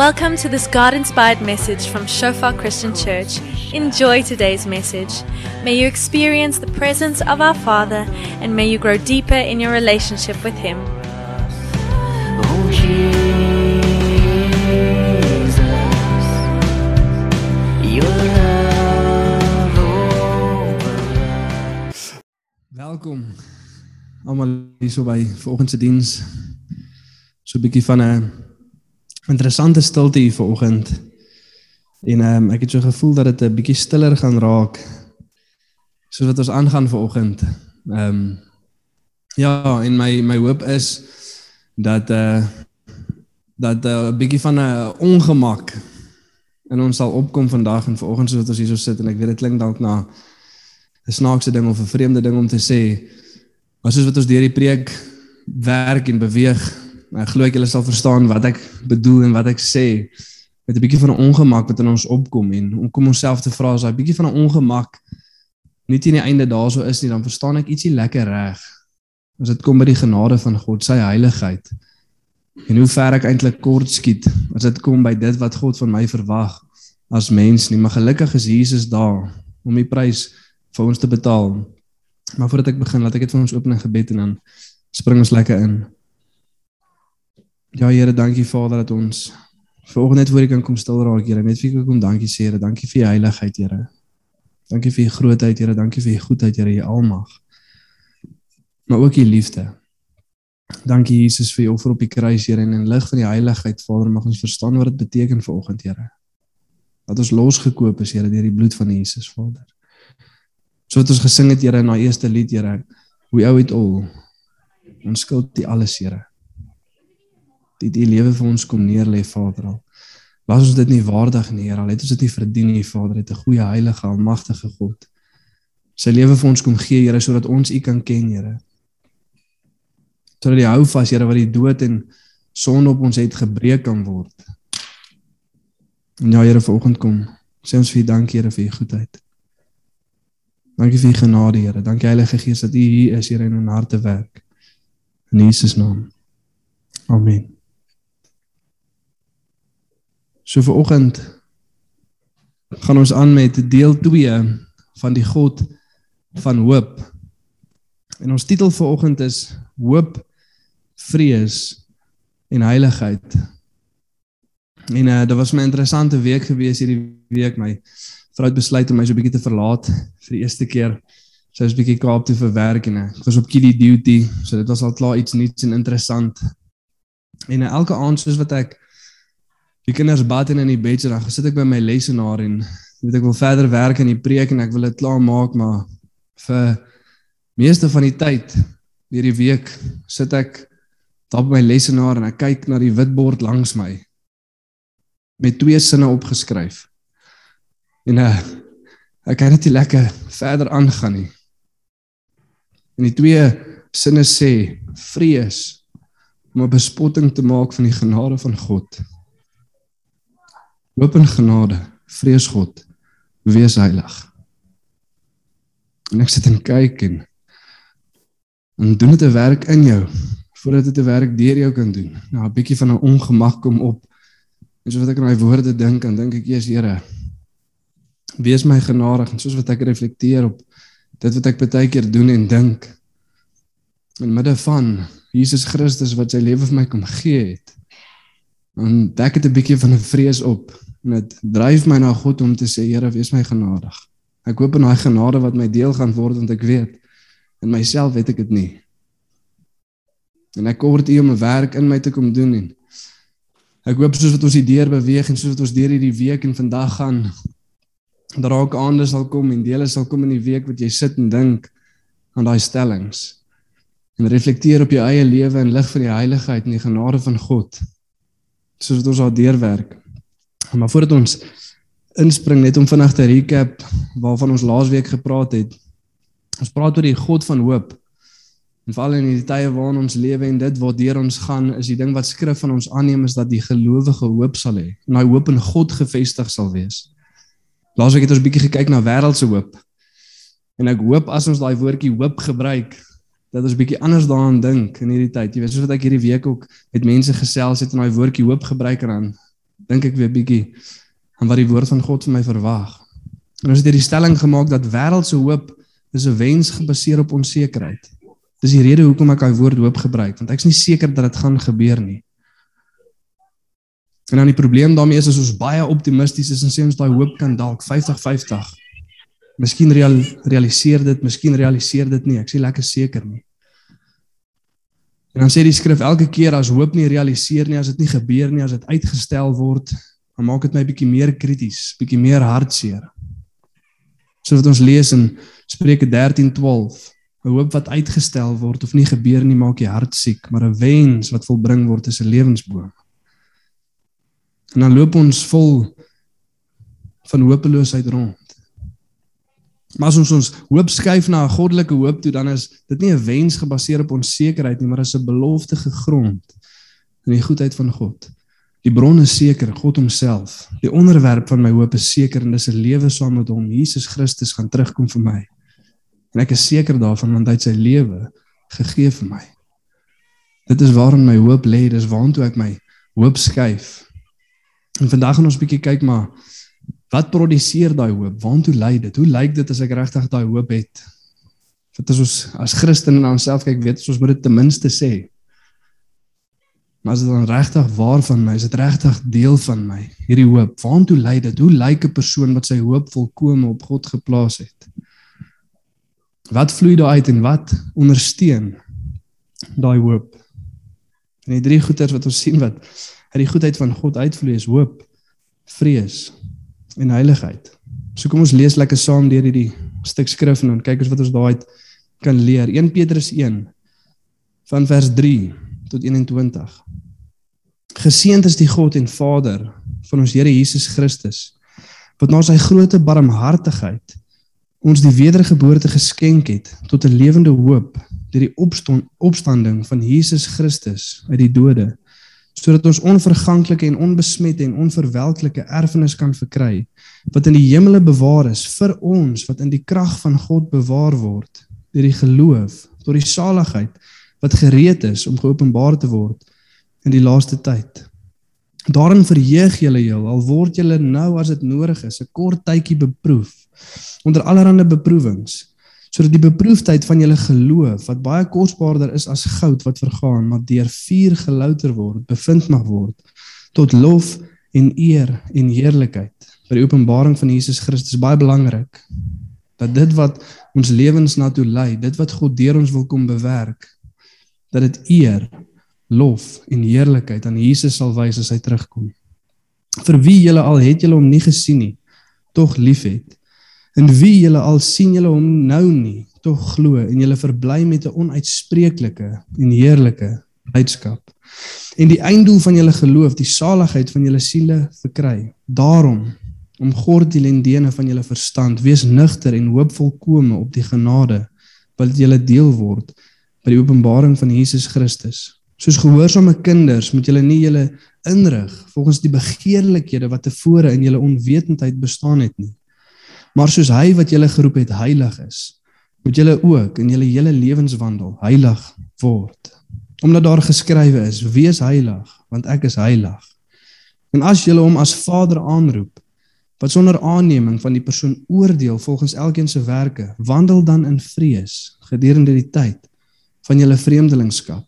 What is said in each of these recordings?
Welcome to this God inspired message from Shofar Christian Church. Enjoy today's message. May you experience the presence of our Father and may you grow deeper in your relationship with Him. Oh Jesus, your love Welkom almal hierso by vanoggend se diens. So 'n bietjie van 'n interessante stilte hier vanoggend. En ehm um, ek het so gevoel dat dit 'n bietjie stiller gaan raak soos wat ons aangaan vanoggend. Ehm um, ja, en my my hoop is dat eh uh, dat 'n uh, bietjie van 'n ongemak in ons sal opkom vandag en vanoggend soos wat ons hierso sit en ek weet dit klink dalk na 'n snaakse ding of 'n vreemde ding om te sê. Maar soos wat ons deur die preek werk en beweeg, ek glo ek julle sal verstaan wat ek bedoel en wat ek sê met 'n bietjie van 'n ongemak wat in ons opkom en om kom onsself te vra as daai bietjie van 'n ongemak nie teen die einde daarso is nie, dan verstaan ek ietsie lekker reg. As dit kom by die genade van God, sy heiligheid en hoe ver ek eintlik kort skiet as dit kom by dit wat God van my verwag as mens nie. Maar gelukkig is Jesus daar om die prys vir ons te betaal. Maar voordat ek begin, laat ek dit vir ons open in gebed en dan spring ons lekker in. Ja Here, dankie Vader dat ons vanoggend net voor U kan kom stil raak, Here. Net vir U kom dankie sê, Here. Dankie vir U heiligheid, Here. Dankie vir U grootheid, Here. Dankie vir U goedheid, Here, U almag. Maar ook U liefde. Dankie Jesus vir U offer op die kruis, Here, en in lig van die heiligheid, Vader, mag ons verstaan wat dit beteken vanoggend, Here. Dat ons losgekoop is, Here, deur die bloed van Jesus, Vader. So wat ons gesing het, Here, in daai eerste lied, Here, we owe it all. Ons skuld U alles, Here die die lewe vir ons kom neerlê Vader al. Was ons dit nie waardig nie, Here, al het ons dit nie verdien nie, Vader, het 'n goeie heilige almagtige God. Sy lewe vir ons kom gee, Here, sodat ons U kan ken, Here. Sodat die hou vas, Here, wat die dood en sonde op ons het gebreek kan word. En ja, Here, vanoggend kom sê ons vir dankie, Here, vir U goedheid. Dankie vir U genade, Here. Dankie Heilige Gees dat U hier is, Here, in harte werk. In Jesus naam. Amen. So vir oggend gaan ons aan met deel 2 van die God van hoop. En ons titel vir oggend is hoop, vrees en heiligheid. En uh dit was my interessante week gewees hierdie week my vrou het besluit om my so 'n bietjie te verlaat vir die eerste keer. Sy was bietjie Kaap toe vir werk en ek was op kiddie duty, so dit was al klaar iets nuuts en interessant. En uh, elke aand soos wat ek die kinders bad en in die bed sit, dan gesit ek by my lesenaar en weet ek wil verder werk in die preek en ek wil dit klaar maak, maar vir meeste van die tyd deur die week sit ek daar by my lesenaar en ek kyk na die wit bord langs my met twee sinne opgeskryf. En uh, ek kan net nie lekker verder aangaan nie. En die twee sinne sê vrees om 'n bespotting te maak van die genade van God. Hoop en genade, vrees God, wees heilig. En ek sit en kyk en en doen dit 'n werk in jou voordat dit 'n werk deur jou kan doen. Nou 'n bietjie van 'n ongemak kom op. En soos wat ek aan daai woorde dink, dan dink ek, "Jesus Here, wees my genadig." En soos wat ek reflekteer op dit wat ek baie keer doen en dink in midde van Jesus Christus wat sy lewe vir my kom gee het. Dan dek dit 'n bietjie van 'n vrees op en dit dryf my na God om te sê Here wees my genadig. Ek hoop in daai genade wat my deel gaan word want ek weet in myself weet ek dit nie. En ek kort U om 'n werk in my te kom doen en ek hoop soos wat ons hier deur beweeg en soos wat ons deur hierdie week en vandag gaan dat raak aande sal kom en dele sal kom in die week wat jy sit en dink aan daai stellings en reflekteer op jou eie lewe in lig van die heiligheid en die genade van God soos wat ons daar deurwerk. Maar voordat ons inspring net om vinnig te recap waarvan ons laasweek gepraat het. Ons praat oor die God van hoop. En veral in die tye waarin ons lewe en dit waardeur ons gaan, is die ding wat skrif van ons aanneem is dat die gelowige hoop sal hê. En daai hoop in God gefestig sal wees. Laasweek het ons bietjie gekyk na wêreldse hoop. En ek hoop as ons daai woordjie hoop gebruik dat ons bietjie anders daaraan dink in hierdie tyd. Jy weet soos wat ek hierdie week ook met mense gesels het en daai woordjie hoop gebruik en dan dink ek weer bietjie aan wat die woord van God vir my verwag. En ons het hierdie stelling gemaak dat wêreldse hoop is 'n wens gebaseer op onsekerheid. Dis die rede hoekom ek daai woord hoop gebruik, want ek's nie seker dat dit gaan gebeur nie. En dan die probleem daarmee is as ons baie optimisties is en sê ons daai hoop kan dalk 50-50. Miskien real, realiseer dit, miskien realiseer dit nie. Ek sê lekker seker nie. En dan sê die skrif elke keer as hoop nie realiseer nie, as dit nie gebeur nie, as dit uitgestel word, dan maak dit my bietjie meer krities, bietjie meer hartseer. So wat ons lees in Spreuke 13:12, 'n hoop wat uitgestel word of nie gebeur nie, maak jy hartsiek, maar 'n wens wat volbring word is 'n lewensboom. En dan loop ons vol van hopeloosheid rond. Maar as ons ons hoop skuif na 'n goddelike hoop toe, dan is dit nie 'n wens gebaseer op onsekerheid nie, maar is 'n belofte gegrond in die goedheid van God. Die bron is seker, God homself. Die onderwerp van my hoop is seker en dis 'n lewe saam met hom. Jesus Christus gaan terugkom vir my. En ek is seker daarvan want hy het sy lewe gegee vir my. Dit is waarin my hoop lê, dis waartoe ek my hoop skuif. En vandag gaan ons 'n bietjie kyk maar wat produseer daai hoop? Waartoe lei dit? Hoe lyk dit as ek regtig daai hoop het? Wat is ons as Christen en onsself kyk, weet ons moet dit ten minste sê. Maar as dit dan regtig waar van my, is dit regtig deel van my, hierdie hoop. Waartoe lei dit? Hoe lyk 'n persoon wat sy hoop volkome op God geplaas het? Wat vloei daar uit en wat ondersteun daai hoop? En die drie goeters wat ons sien wat uit die goedheid van God uitvloei is hoop, vrees en heiligheid. So kom ons lees lekker saam deur hierdie stuk skrif en dan kyk ons wat ons daaruit kan leer. 1 Petrus 1 van vers 3 tot 21. Geseënd is die God en Vader van ons Here Jesus Christus wat na sy groote barmhartigheid ons die wedergeboorte geskenk het tot 'n lewende hoop deur die opstaan opstanding van Jesus Christus uit die dode sodat ons onverganklike en onbesmette en onverwelklike erfenis kan verkry wat in die hemele bewaar is vir ons wat in die krag van God bewaar word deur die geloof tot die saligheid wat gereed is om geopenbaar te word in die laaste tyd. Daarin verheug julle heel al word julle nou as dit nodig is 'n kort tydjie beproef onder allerlei beproewings sodat die beproefdheid van julle geloof wat baie kosbaarder is as goud wat vergaan maar deur vuur gelouter word bevind mag word tot lof en eer en heerlikheid. Vir die openbaring van Jesus Christus baie belangrik dat dit wat ons lewens na toe lei dit wat God deur ons wil kom bewerk dat dit eer lof en heerlikheid aan Jesus sal wys as hy terugkom. Vir wie julle al het julle hom nie gesien nie tog liefhet In wie julle al sien julle hom nou nie, tog glo en julle verbly met 'n onuitspreeklike en heerlike blydskap. En die einddoel van julle geloof, die saligheid van julle siele verkry. Daarom om God die lendene van julle verstand, wees nugter en hoop volkome op die genade wat julle deel word by die openbaring van Jesus Christus. Soos gehoorsame kinders moet julle nie julle inrig volgens die begeerlikhede wat tevore in julle onwetendheid bestaan het nie. Maar soos hy wat julle geroep het heilig is, moet julle ook in julle hele lewenswandel heilig word. Omdat daar geskrywe is: Wees heilig, want ek is heilig. En as julle hom as Vader aanroep, wat sonder aanneming van die persoon oordeel volgens elkeen se werke, wandel dan in vrees gedurende die tyd van julle vreemdelingskap.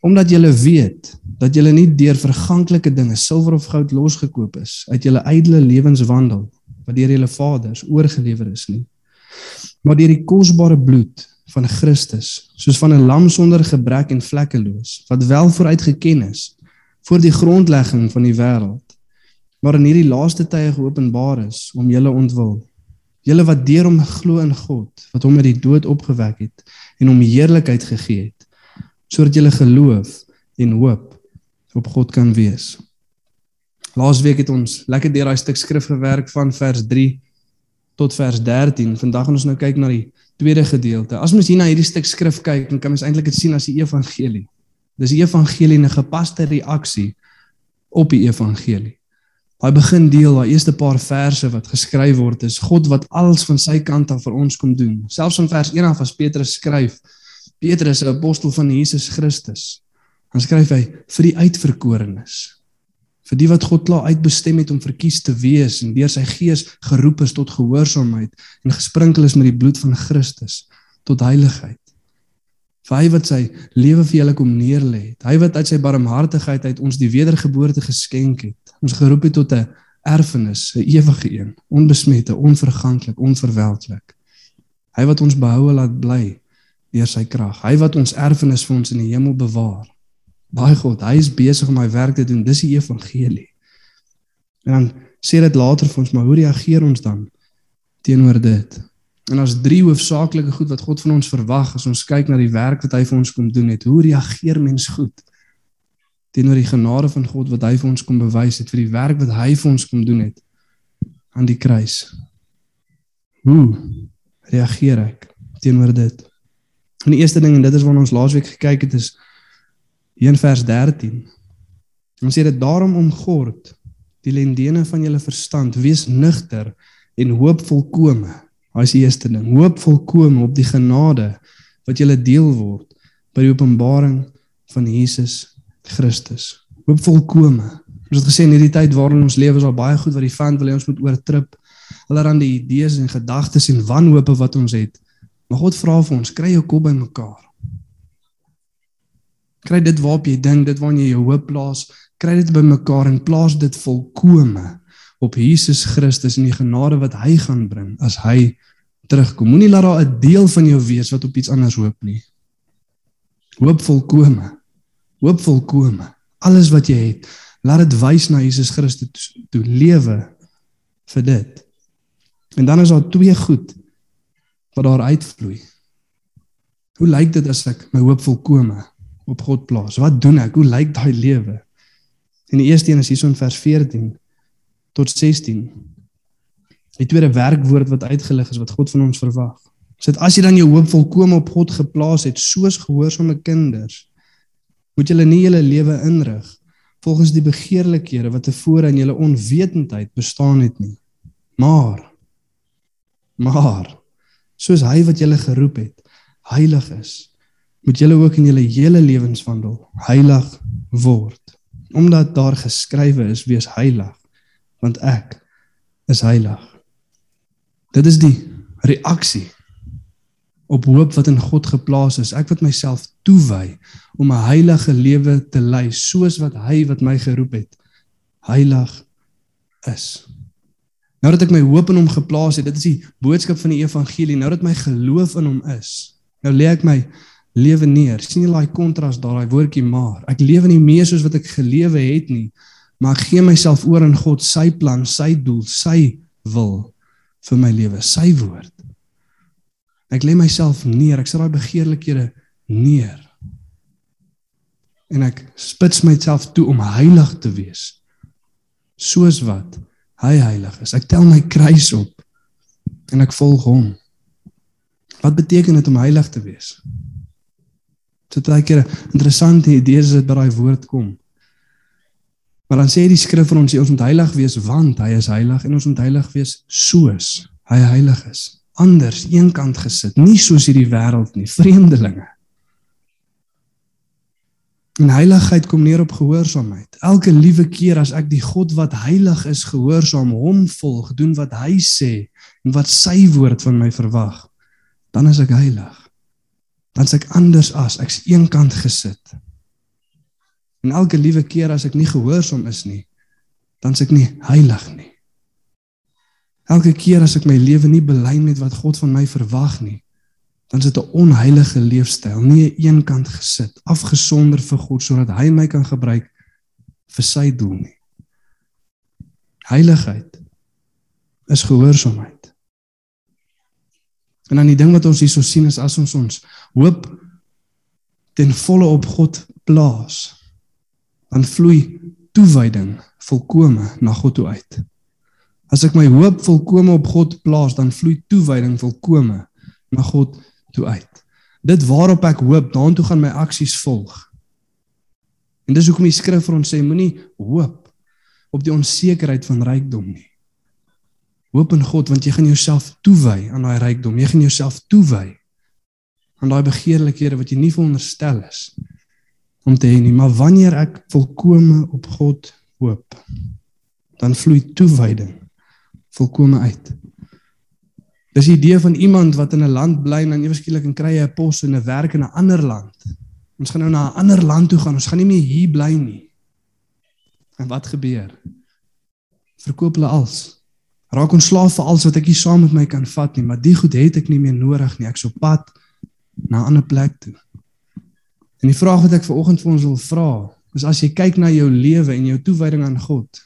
Omdat julle weet dat julle nie deur verganklike dinge, silwer of goud losgekoop is uit julle ydelle lewenswandel wat deur julle vaders oorgelewer is nie. Maar deur die kosbare bloed van Christus soos van 'n lam sonder gebrek en vlekkeloos wat wel vooruit geken is voor die grondlegging van die wêreld maar in hierdie laaste tye geopenbaar is om julle ontwil. Julle wat deur hom glo in God wat hom uit die dood opgewek het en hom heerlikheid gegee het sodat julle geloof en hoop op God kan wees Laasweek het ons lekker deur daai stuk skrif gewerk van vers 3 tot vers 13. Vandag gaan ons nou kyk na die tweede gedeelte. As mens hier na hierdie stuk skrif kyk, dan kan mens eintlik dit sien as die evangelie. Dis die evangelie 'n gepaste reaksie op die evangelie. Daai begin deel, daai eerste paar verse wat geskryf word is God wat alles van sy kant af vir ons kom doen. Selfs in vers 1 af as Petrus skryf, Petrus 'n apostel van Jesus Christus. Dan skryf hy vir die uitverkorenes vir die wat God klaar uitbestem het om verkies te wees en deur sy gees geroep is tot gehoorsaamheid en gesprinkel is met die bloed van Christus tot heiligheid. Vir hy wat sy lewe vir julle kom neerlê het. Hy wat uit sy barmhartigheid uit ons die wedergeboorte geskenk het. Ons geroep het tot 'n erfenis, 'n ewige een, onbesmette, onverganklik, onverwelklik. Hy wat ons behoue laat bly deur sy krag. Hy wat ons erfenis vir ons in die hemel bewaar. Baie God, hy is besig om hy werk te doen. Dis die evangelie. En dan sê dit later vir ons, maar hoe reageer ons dan teenoor dit? En as drie hoofsaaklike goed wat God van ons verwag as ons kyk na die werk wat hy vir ons kom doen het. Hoe reageer mens goed teenoor die genade van God wat hy vir ons kom bewys het vir die werk wat hy vir ons kom doen het aan die kruis? Hoe reageer ek teenoor dit? En die eerste ding en dit is waarna ons laasweek gekyk het is in vers 13. Ons sê dit daarom omgord die lendene van julle verstand, wees nugter en hoop volkome. Daai is die eerste ding. Hoop volkome op die genade wat julle deel word by die openbaring van Jesus Christus. Hoop volkome. Ons het gesê in hierdie tyd waarin ons lewe is al baie goed wat die vyand wil hê ons moet oortrip. Allerhande idees en gedagtes en wanhoop wat ons het. Maar God vra vir ons, kry jou kop bymekaar. Kry dit waarop jy dink, dit waarna jy jou hoop plaas, kry dit bymekaar en plaas dit volkome op Jesus Christus en die genade wat hy gaan bring as hy terugkom. Moenie laat daar 'n deel van jou wees wat op iets anders hoop nie. Hoop volkome. Hoop volkome. Alles wat jy het, laat dit wys na Jesus Christus toe lewe vir dit. En dan is daar twee goed wat daar uitvloei. Hoe lyk dit as ek my hoop volkome op God plaas? Wat doen ek? Hoe lyk daai lewe? En die eerste een is hierson vers 14 tot 16. Die tweede werkwoord wat uitgelig is wat God van ons verwag. Sê as jy dan jou hoop volkome op God geplaas het soos gehoorsame kinders, moet julle nie julle lewe inrig volgens die begeerlikhede wat tevore in julle onwetendheid bestaan het nie. Maar maar soos hy wat julle geroep het, heilig is, moet julle ook in julle hele lewenswandel heilig word. Omdat daar geskrywe is: Wees heilig want ek is heilig. Dit is die reaksie op hoop wat in God geplaas is. Ek wat myself toewy om 'n heilige lewe te lei soos wat hy wat my geroep het heilig is. Nou dat ek my hoop in hom geplaas het, dit is die boodskap van die evangelie. Nou dat my geloof in hom is, nou lê ek my lewe neer. sien jy daai kontras daar, daai woordjie maar. Ek lewe nie meer soos wat ek gelewe het nie, maar ek gee myself oor aan God, sy plan, sy doel, sy wil vir my lewe, sy woord. Ek lê myself neer, ek sit daai begeerlikhede neer. En ek spits myself toe om heilig te wees. Soos wat hy heilig is. Ek tel my kruis op en ek volg hom. Wat beteken dit om heilig te wees? 'n baie interessante idee as dit by daai woord kom. Maar dan sê die skrif vir ons, ons moet heilig wees want hy is heilig en ons moet heilig wees soos hy heilig is. Anders eenkant gesit, nie soos hierdie wêreld nie, vreemdelinge. En heiligheid kom neer op gehoorsaamheid. Elke liewe keer as ek die God wat heilig is gehoorsaam, hom volg, doen wat hy sê en wat sy woord van my verwag, dan is ek heilig. Dan is ek anders as ek's eenkant gesit. En elke liewe keer as ek nie gehoorsaam is nie, dan is ek nie heilig nie. Elke keer as ek my lewe nie belyn met wat God van my verwag nie, dan is dit 'n onheilige leefstyl, nie aan een kant gesit, afgesonder vir God sodat hy my kan gebruik vir sy doel nie. Heiligheid is gehoorsaamheid. En dan die ding wat ons hierso sien is as ons ons hoop ten volle op God plaas, dan vloei toewyding volkome na God toe uit. As ek my hoop volkome op God plaas, dan vloei toewyding volkome na God toe uit. Dit waarop ek hoop, daartoe gaan my aksies volg. En dis hoekom die skrif vir ons sê moenie hoop op die onsekerheid van rykdom nie. Hoop in God want jy gaan jouself toewy aan daai rykdom. Jy gaan jouself toewy aan daai begeerlikhede wat jy nie veronderstel is om te hê nie, maar wanneer ek volkome op God hoop, dan vloei toewyding volkome uit. Dis die idee van iemand wat in 'n land bly en dan ewe skielik en kry hy 'n pos en 'n werk in 'n ander land. Ons gaan nou na 'n ander land toe gaan. Ons gaan nie meer hier bly nie. En wat gebeur? Verkoop hulle alles. Raak ontslaaf vir alles wat ek nie saam met my kan vat nie, maar die goed het ek nie meer nodig nie. Ek's op pad na 'n ander plek toe. En die vraag wat ek ver oggend vir ons wil vra, is as jy kyk na jou lewe en jou toewyding aan God,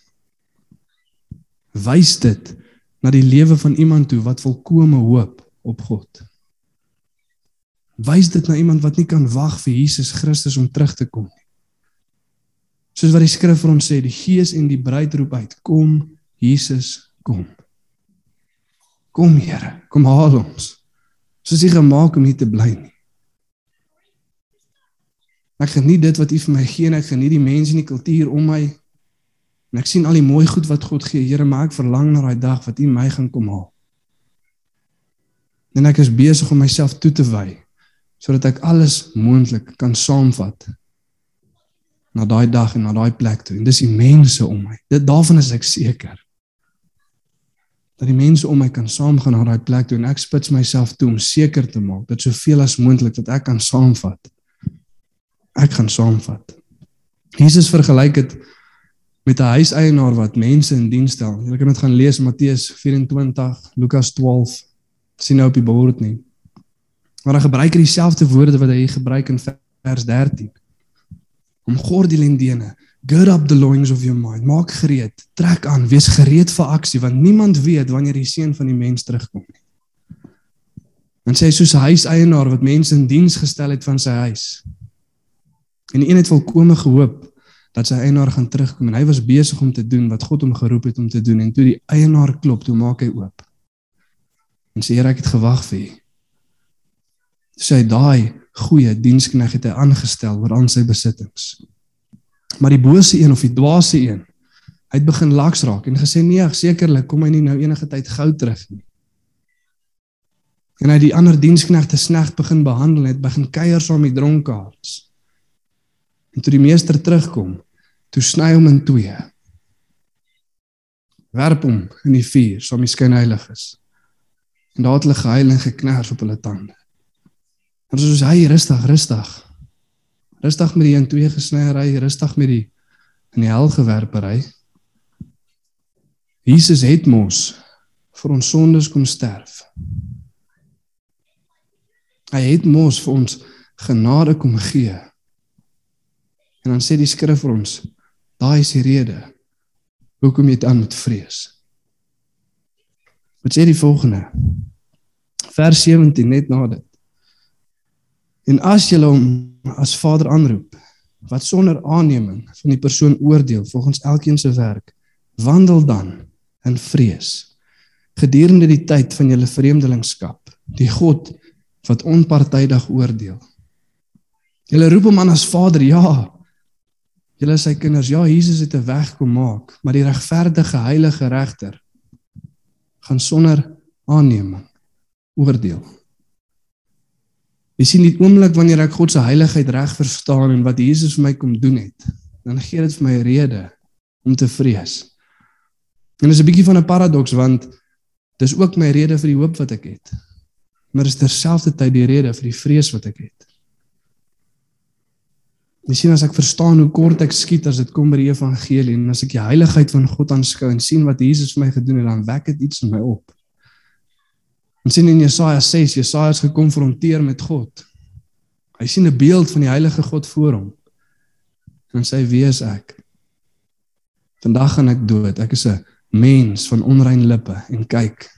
wys dit na die lewe van iemand toe wat volkome hoop op God. Wys dit na iemand wat nie kan wag vir Jesus Christus om terug te kom nie. Soos wat die skrif vir ons sê, die Gees en die bruid roep uit, kom Jesus, kom. Kom Here, kom haal ons. Soos jy gemaak om hier te bly nie. Ek geniet dit wat U vir my gee en ek geniet die mense en die kultuur om my. En ek sien al die mooi goed wat God gee. Here, maar ek verlang na daai dag wat U my gaan kom haal. En ek is besig om myself toe te wy sodat ek alles moontlik kan saamvat na daai dag en na daai plek toe. En dis die mense om my. Dit daarvan is ek seker. Dat die mense om my kan saamgaan na daai plek toe en ek spits myself toe om seker te maak dat soveel as moontlik wat ek kan saamvat ek gaan saamvat. Jesus vergelyk dit met 'n huiseienaar wat mense in diens stel. Jy kan dit gaan lees Matteus 24, Lukas 12. sien nou op die bord nie. Maar hy gebruik dieselfde woorde wat hy gebruik in vers 13. Om gordelendene, gird up the loins of your mind. Maak gereed, trek aan, wees gereed vir aksie want niemand weet wanneer die seun van die mens terugkom nie. En sê soos 'n huiseienaar wat mense in diens gestel het van sy huis. En die een het volkome gehoop dat sy eienaar gaan terugkom en hy was besig om te doen wat God hom geroep het om te doen en toe die eienaar klop, toe maak hy oop. En sê Here, ek het gewag vir u. Sê hy daai goeie dienskneg het hy aangestel oor aan sy besittings. Maar die bose een of die dwaase een, hy het begin laks raak en gesê nee, sekerlik kom hy nie nou enige tyd gou terug nie. En hy die ander diensknegte sneg begin behandel, het begin kuier saam met dronkaards. En toe die meester terugkom, toe sny hom in twee. Werp hom in die vuur, so my skyn heilig is. En daar het hulle gehuil en geknars op hulle tande. En soos hy rustig, rustig. Rustig met die in twee gesnyery, rustig met die in die hel gewerpery. Jesus het mos vir ons sondes kom sterf. Hy het mos vir ons genade kom gee En dan sê die skrif vir ons, daai is die rede hoekom jy dan moet vrees. Wat sê die volgende? Vers 17 net na dit. En as jy hom as Vader aanroep, wat sonder aanneming van die persoon oordeel volgens elkeen se werk, wandel dan in vrees gedurende die tyd van julle vreemdelingskap, die God wat onpartydig oordeel. Julle roep hom aan as Vader, ja, Julle is sy kinders. Ja, Jesus het 'n weg kom maak, maar die regverdige heilige regter gaan sonder aanneming oordeel. Jy sien die oomblik wanneer ek God se heiligheid reg verstaan en wat Jesus vir my kom doen het, dan gee dit vir my rede om te vrees. En dit is 'n bietjie van 'n paradoks want dis ook my rede vir die hoop wat ek het. Maar is terselfdertyd die rede vir die vrees wat ek het. Jy sien as ek verstaan hoe kort ek skiet as dit kom by die evangelie en as ek die heiligheid van God aanskou en sien wat Jesus vir my gedoen het, dan wek dit iets in my op. Ons sien in Jesaja 6, Jesaja is gekonfronteer met God. Hy sien 'n beeld van die heilige God voor hom. En sê wie is ek? Vandag gaan ek dood. Ek is 'n mens van onrein lippe en kyk.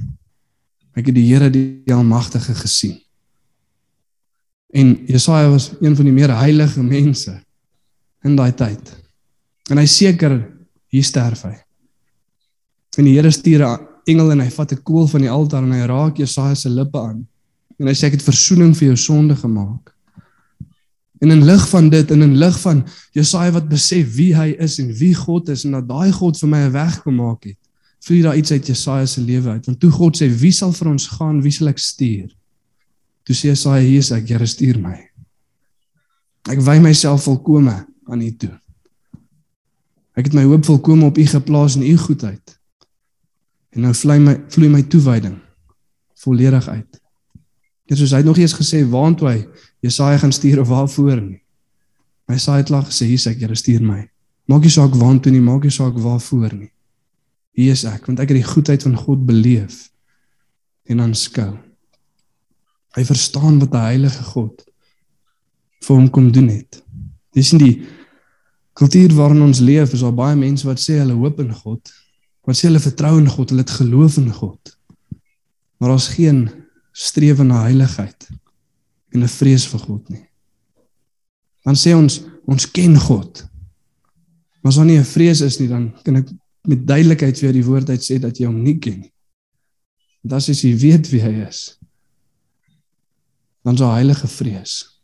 Ek het die Here die Almagtige gesien. En Jesaja was een van die meer heilige mense in daai tyd. En hy seker hier sterf hy. En die Here stuur 'n engel en hy vat 'n koel van die altaar en hy raak Jesaja se lippe aan. En hy sê ek het verzoening vir jou sonde gemaak. En in lig van dit in lig van Jesaja wat besef wie hy is en wie God is en dat daai God vir my 'n weg gemaak het, vloei daar iets uit Jesaja se lewe uit. Want toe God sê wie sal vir ons gaan, wie sal ek stuur? Toe sê Jesaja, hier is ek, Here stuur my. Ek wy myself volkome aan U toe. Ek het my hoop volkome op U geplaas in U goedheid. En nou vloei my vloei my toewyding volledig uit. Net soos hy nog eers gesê waantoe hy Jesaja gaan stuur of waarvoor nie. My Jesaja het lag gesê hier sê ek Here stuur my. Maak nie saak waantoe nie, maak nie saak waarvoor nie. Hier is ek want ek het die goedheid van God beleef en aanskou. Hy verstaan wat 'n heilige God vir hom kom doen het. Dis in die kultuur waarin ons leef, is daar baie mense wat sê hulle hoop in God, wat sê hulle vertrou in God, hulle het geloof in God. Maar daar's geen strewe na heiligheid en 'n vrees vir God nie. Dan sê ons ons ken God. Maar as daar nie 'n vrees is nie, dan kan ek met duidelikheid vir jou die woord uit sê dat jy hom nie ken nie. Want as jy weet wie hy is, dan is daar heilige vrees.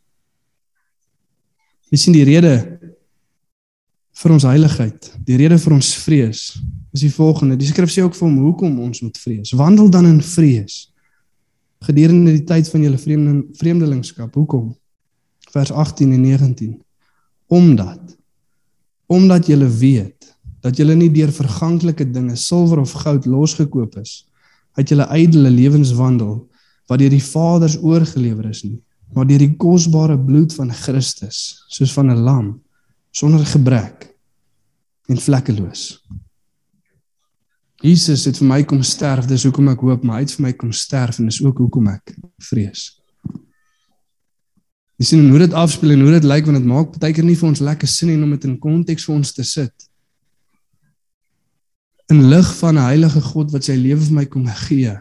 Jy sien die rede vir ons heiligheid, die rede vir ons vrees is die volgende. Die skrif sê ook vir hom hoekom ons moet vrees. Wandel dan in vrees gedurende die tyd van julle vreemde vreemdelingskap. Hoekom? Vers 18 en 19. Omdat omdat julle weet dat julle nie deur verganklike dinge, silwer of goud losgekoop is uit julle ydelle lewenswandel wat deur die Vaders oorgelewer is nie, maar deur die kosbare bloed van Christus, soos van 'n lam sonder gebrek en vlekkeloos. Jesus het vir my kom sterf, dis hoekom ek hoop, maar hy het vir my kom sterf en dis ook hoekom ek vrees. Jy sien hoe dit afspeel en hoe dit lyk want dit maak baie keer nie vir ons lekker sin nie om dit in konteks vir ons te sit. In lig van 'n heilige God wat sy lewe vir my kom gee,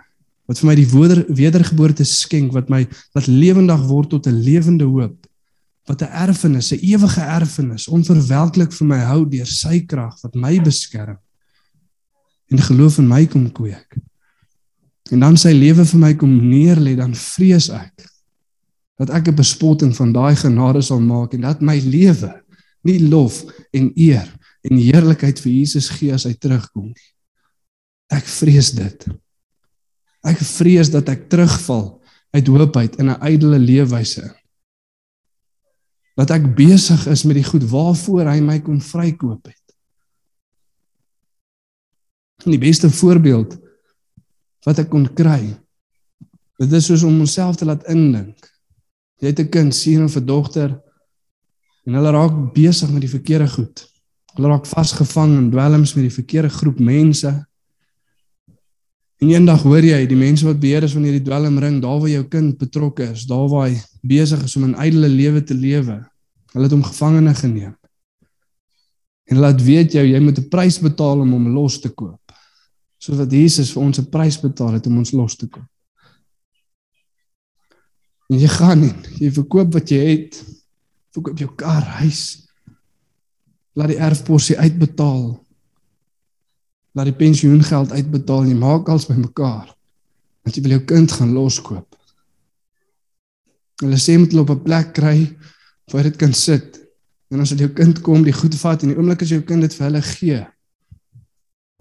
wat vir my die weder, wedergeboorte skenk, wat my laat lewendig word tot 'n lewende hoop, wat 'n erfenis, 'n ewige erfenis, onverwelklik vir my hou deur sy krag wat my beskerm en geloof in my kom kweek. En dan sy lewe vir my kom neerlê, dan vrees ek dat ek 'n bespotting van daai genade sal maak en dat my lewe nie lof en eer en heerlikheid vir Jesus gee as hy terugkom. Ek vrees dit. Ek vrees dat ek terugval uit hoop uit in 'n ydelle leefwyse. Dat ek besig is met die goed waarvoor hy my kom vrykoop het. En die beste voorbeeld wat ek kon kry. Dit is soos om onsself te laat indink. Jy het 'n kind, sien of 'n dogter en hulle raak besig met die verkeerde goed. Hulle raak vasgevang in dwelms met die verkeerde groep mense. En eendag hoor jy die mense wat beheer is van hierdie dwelmring, daar waar jou kind betrokke is, daar waar hy besig is om 'n ydelle lewe te lewe. Hulle het hom gevangene geneem. En laat weet jy jy moet 'n prys betaal om hom los te koop. Soos wat Jesus vir ons 'n prys betaal het om ons los te koop. En jy gaan nie, jy verkoop wat jy het. Verkoop jou kar, huis. Laat die erfposie uitbetaal. Laat die pensioengeld uitbetaal en jy maak alles bymekaar. Want jy wil jou kind gaan loskoop. Hulle sê moet hulle op 'n plek kry waar dit kan sit. En as dit jou kind kom, die goed vat en die oomblik as jou kind dit vir hulle gee,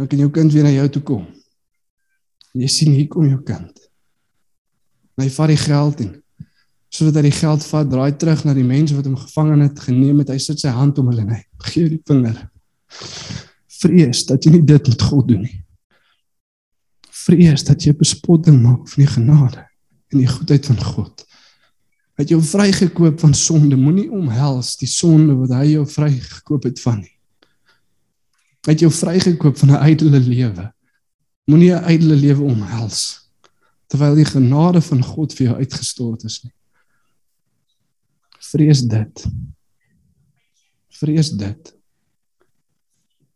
dan kan jou kind weer na jou toe kom. En jy sien hier kom jou kind. En hy vat die geld en sodat hy die geld vat, draai terug na die mense wat hom gevang het, geneem het. Hy sit sy hand om hulle en hy gee die vinger. Vrees dat jy nie dit met God doen nie. Vrees dat jy bespotting maak van die genade en die goedheid van God. Hy het jou vrygekoop van sonde. Moenie omhels die sonde wat hy jou vrygekoop het van nie. Hy het jou vrygekoop van 'n ydelle lewe. Moenie 'n ydelle lewe omhels terwyl die genade van God vir jou uitgestort is nie. Vrees dit. Vrees dit.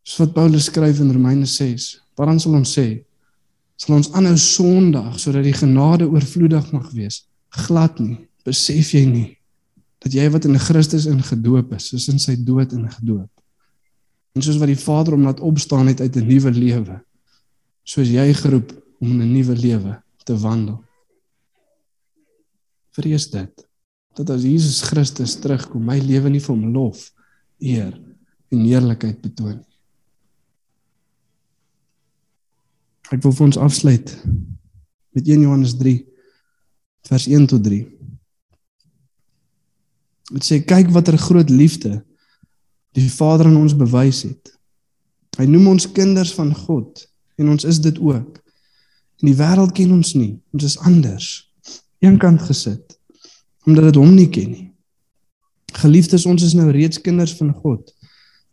Soos wat Paulus skryf in Romeine 6, wat dan sal ons sê? Sal ons aanhou Sondag sodat die genade oorvloedig mag wees? Glad nie. Besef jy nie dat jy wat in Christus ingedoop is, is in sy dood ingedoop? En soos wat die Vader hom laat opstaan het uit 'n nuwe lewe, soos jy geroep om in 'n nuwe lewe te wandel. Vrees dit dat as Jesus Christus terugkom, my lewe nie vir hom lof, eer en heerlikheid betoon nie. Ek wil vir ons afsluit met 1 Johannes 3 vers 1 tot 3. Dit sê kyk watter groot liefde die Vader aan ons bewys het Hy noem ons kinders van God en ons is dit ook. En die wêreld ken ons nie. Ons is anders. Eenkant gesit omdat dit hom nie ken nie. Geliefdes, ons is nou reeds kinders van God.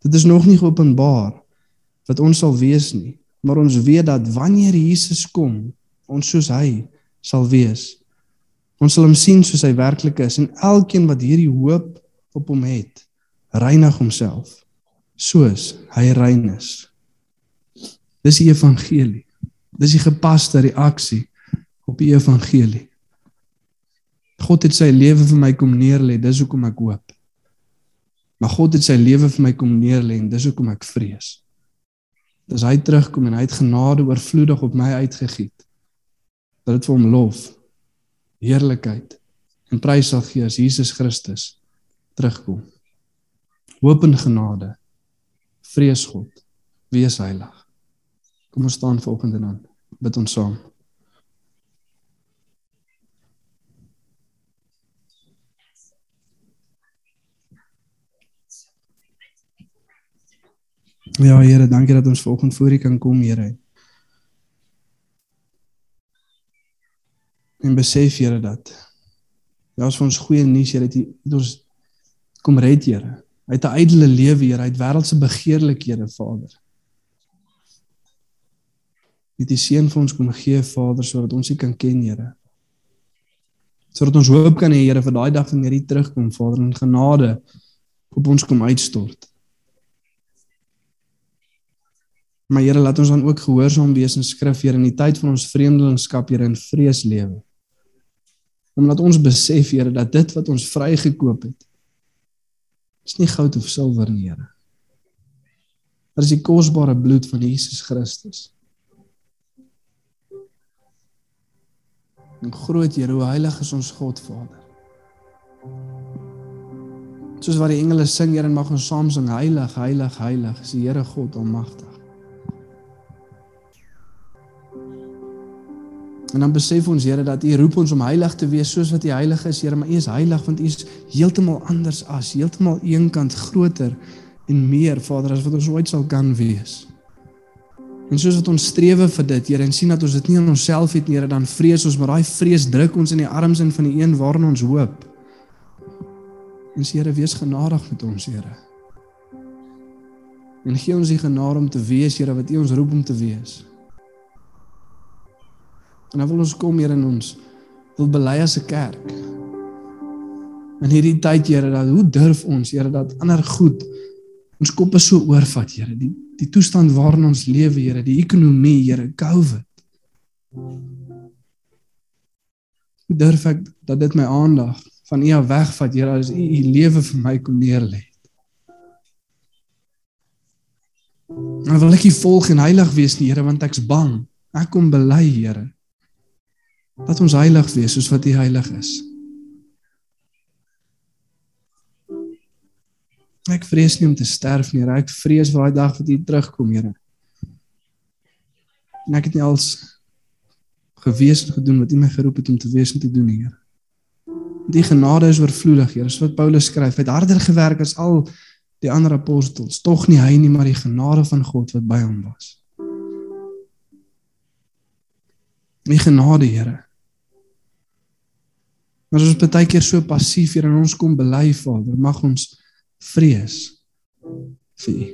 Dit is nog nie geopenbaar wat ons sal wees nie, maar ons weet dat wanneer Jesus kom, ons soos hy sal wees. Ons sal hom sien soos hy werklik is en elkeen wat hierdie hoop op hom het, reinig homself soos hy rein is. Dis die evangelie. Dis die gepaste reaksie op die evangelie. God het sy lewe vir my kom neerlê, dis hoekom ek hoop. Maar God het sy lewe vir my kom neerlê en dis hoekom ek vrees. Dis hy terugkom en hy het genade oorvloedig op my uitgegiet. Dat dit vir hom lof, heerlikheid en prys sal gee as Jesus Christus terugkom. Hoop en genade. Vrees God. Wees heilig. Kom ons staan volgende dan. Bid ons saam. Ja Here, dankie dat ons vanoggend voor U kan kom, Here. En besef Here dat as vir ons goeie nuus, Here, het ons kom red, Here. Uit 'n ydelle lewe, Here, uit wêreldse begeerlikhede, Vader. Het die seën vir ons kom gee, Vader, sodat ons U kan ken, Here. Sodat ons hoop kan hê, Here, vir daai dag wanneer U terugkom, Vader, en genade op ons kom uitstort. Maar Here, laat ons dan ook gehoorsaam wees aan Skrif, Here, in die tyd van ons vreemdelingskap, Here, in vrees lewe. Omdat ons besef, Here, dat dit wat ons vrygekoop het, is nie goud of silwer nie, Here. Dit is die kosbare bloed van Jesus Christus. En groot Here, hoe heilig is ons God, Vader. Soos wat die engele sing, Here, mag ons saam sing, heilig, heilig, heilig, is die Here God almagtig. En dan besef ons Here dat U roep ons om heilig te wees soos wat U heilig is, Here, maar U is heilig want U is heeltemal anders as, heeltemal eenkant groter en meer, Vader, as wat ons ooit sal kan wees. En soos wat ons strewe vir dit, Here, en sien dat ons dit nie in onsself het nie, Here, dan vrees ons, maar daai vrees druk ons in die arms in van die een waarin ons hoop. En sê Here, wees genadig met ons, Here. En gee ons die genade om te wees, Here, wat U ons roep om te wees. En dan wil ons kom hier in ons wil bely as 'n kerk. In hierdie tyd, Here, dat hoe durf ons, Here, dat ander goed ons koppe so oorvat, Here, die die toestand waarin ons lewe, Here, die ekonomie, Here, COVID. Hoe durf ek dat dit my aandag van U af wegvat, Here, as U U lewe vir my kom neerlê? Maar wil ek volg en heilig wees nie, Here, want ek's bang. Ek kom bely, Here. Laat ons heilig wees soos wat U heilig is. Ek vrees nie om te sterf nie, Here. Ek vrees vir daai dag wat U terugkom, Here. En ek het nie als gewees en gedoen wat U my geroep het om te wees en te doen, Here. Die genade is oorvloedig, Here. Soos wat Paulus skryf, hy het harder gewerk as al die ander apostels, tog nie hy nie, maar die genade van God wat by hom was. Die genade, Here. Maar ons baie keer so passief hier in ons kom bely, Vader, mag ons vrees vir U.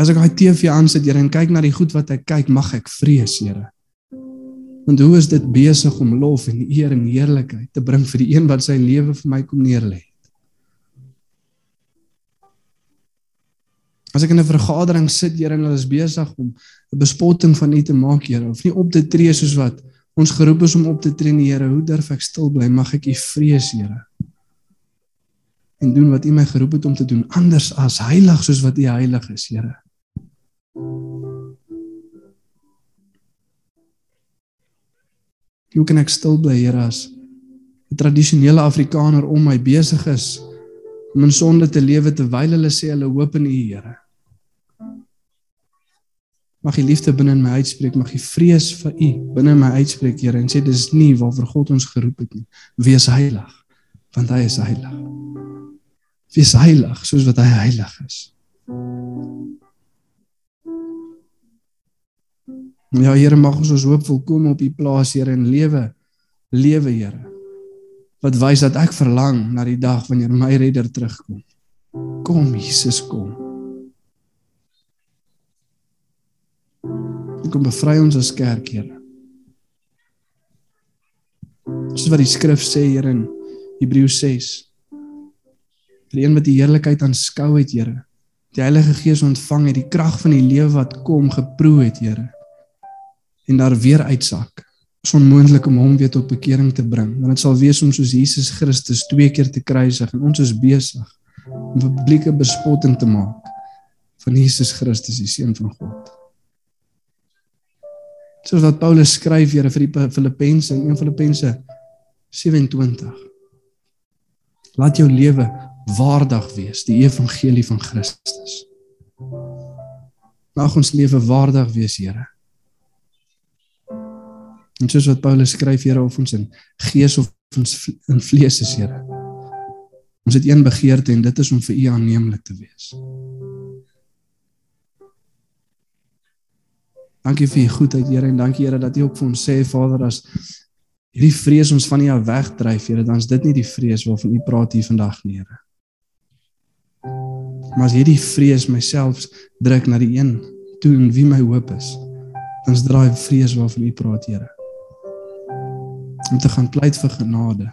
As ek daai TV aansit, Here, en kyk na die goed wat ek kyk, mag ek vrees, Here. Want hoe is dit besig om lof en eer en heerlikheid te bring vir die een wat sy lewe vir my kom neerlê? As ek in 'n vergadering sit, Here, en hulle is besig om 'n bespotting van U te maak, Here, of nie op te tree soos wat ons geroep is om op te tree, Here, hoe durf ek stil bly? Mag ek U vrees, Here. En doen wat U my geroep het om te doen, anders as heilig soos wat U heilig is, Here. Hoe kan ek stil bly, Here, as 'n tradisionele Afrikaner om my besig is om in sonde te lewe terwyl hulle sê hulle hoop in U, Here? Mag U liefde binne in my uitspreek, mag U vrees vir U binne in my uitspreek, Here, en sê dis nie waarvoor God ons geroep het nie. Wees heilig, want Hy is heilig. Wees heilig soos wat Hy heilig is. Ja Here, mag ons ons hoop volkom op U plaas, Here, en lewe lewe, Here. Wat wys dat ek verlang na die dag wanneer my redder terugkom. Kom Jesus, kom. Kom bevry ons as kerk, Here. Soos wat die skrif sê, Here in Hebreërs 6. Vir een wat die heerlikheid aanskou het, Here. Die Heilige Gees ontvang het, die krag van die lewe wat kom geproe het, Here. En daar weer uitsak. Is onmoontlik om hom weer tot bekering te bring, want dit sal wees om soos Jesus Christus twee keer te kruisig en ons is besig om publieke bespotting te maak van Jesus Christus, die seun van God. Soos wat Paulus skryf Here vir die Filippense in 1 Filippense 27. Laat jou lewe waardig wees, die evangelie van Christus. Mag ons lewe waardig wees, Here. En soos wat Paulus skryf, Here, of ons in gees of ons in vlees is, Here. Ons het een begeerte en dit is om vir U aanneemlik te wees. Dankie vir U goedheid, Here, en dankie Here dat U ook vir ons sê, Vader, as hierdie vrees ons van U af wegdryf, Here, dan is dit nie die vrees waarvan U praat hier vandag nie, Here. Maar as hierdie vrees myself druk na die een toe en wie my hoop is, dan is daai vrees waarvan U praat, Here. Om te gaan pleit vir genade.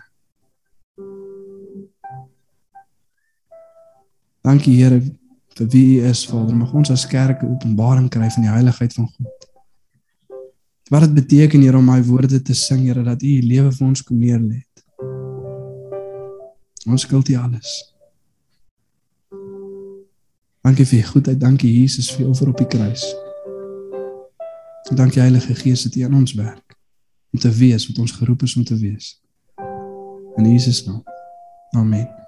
Dankie Here vir wie U is, Vader. Mag ons as kerk openbaring kry van die heiligheid van God. Wat dit beteken hier om my woorde te sing, Here, dat U U lewe vir ons kom neerlê. Ons skuld U alles. Dankie vir U goedheid, dankie Jesus vir U offer op die kruis. En dankie Heilige Gees dat U aan ons werk om te wees wat ons geroep is om te wees. In Jesus naam. Amen.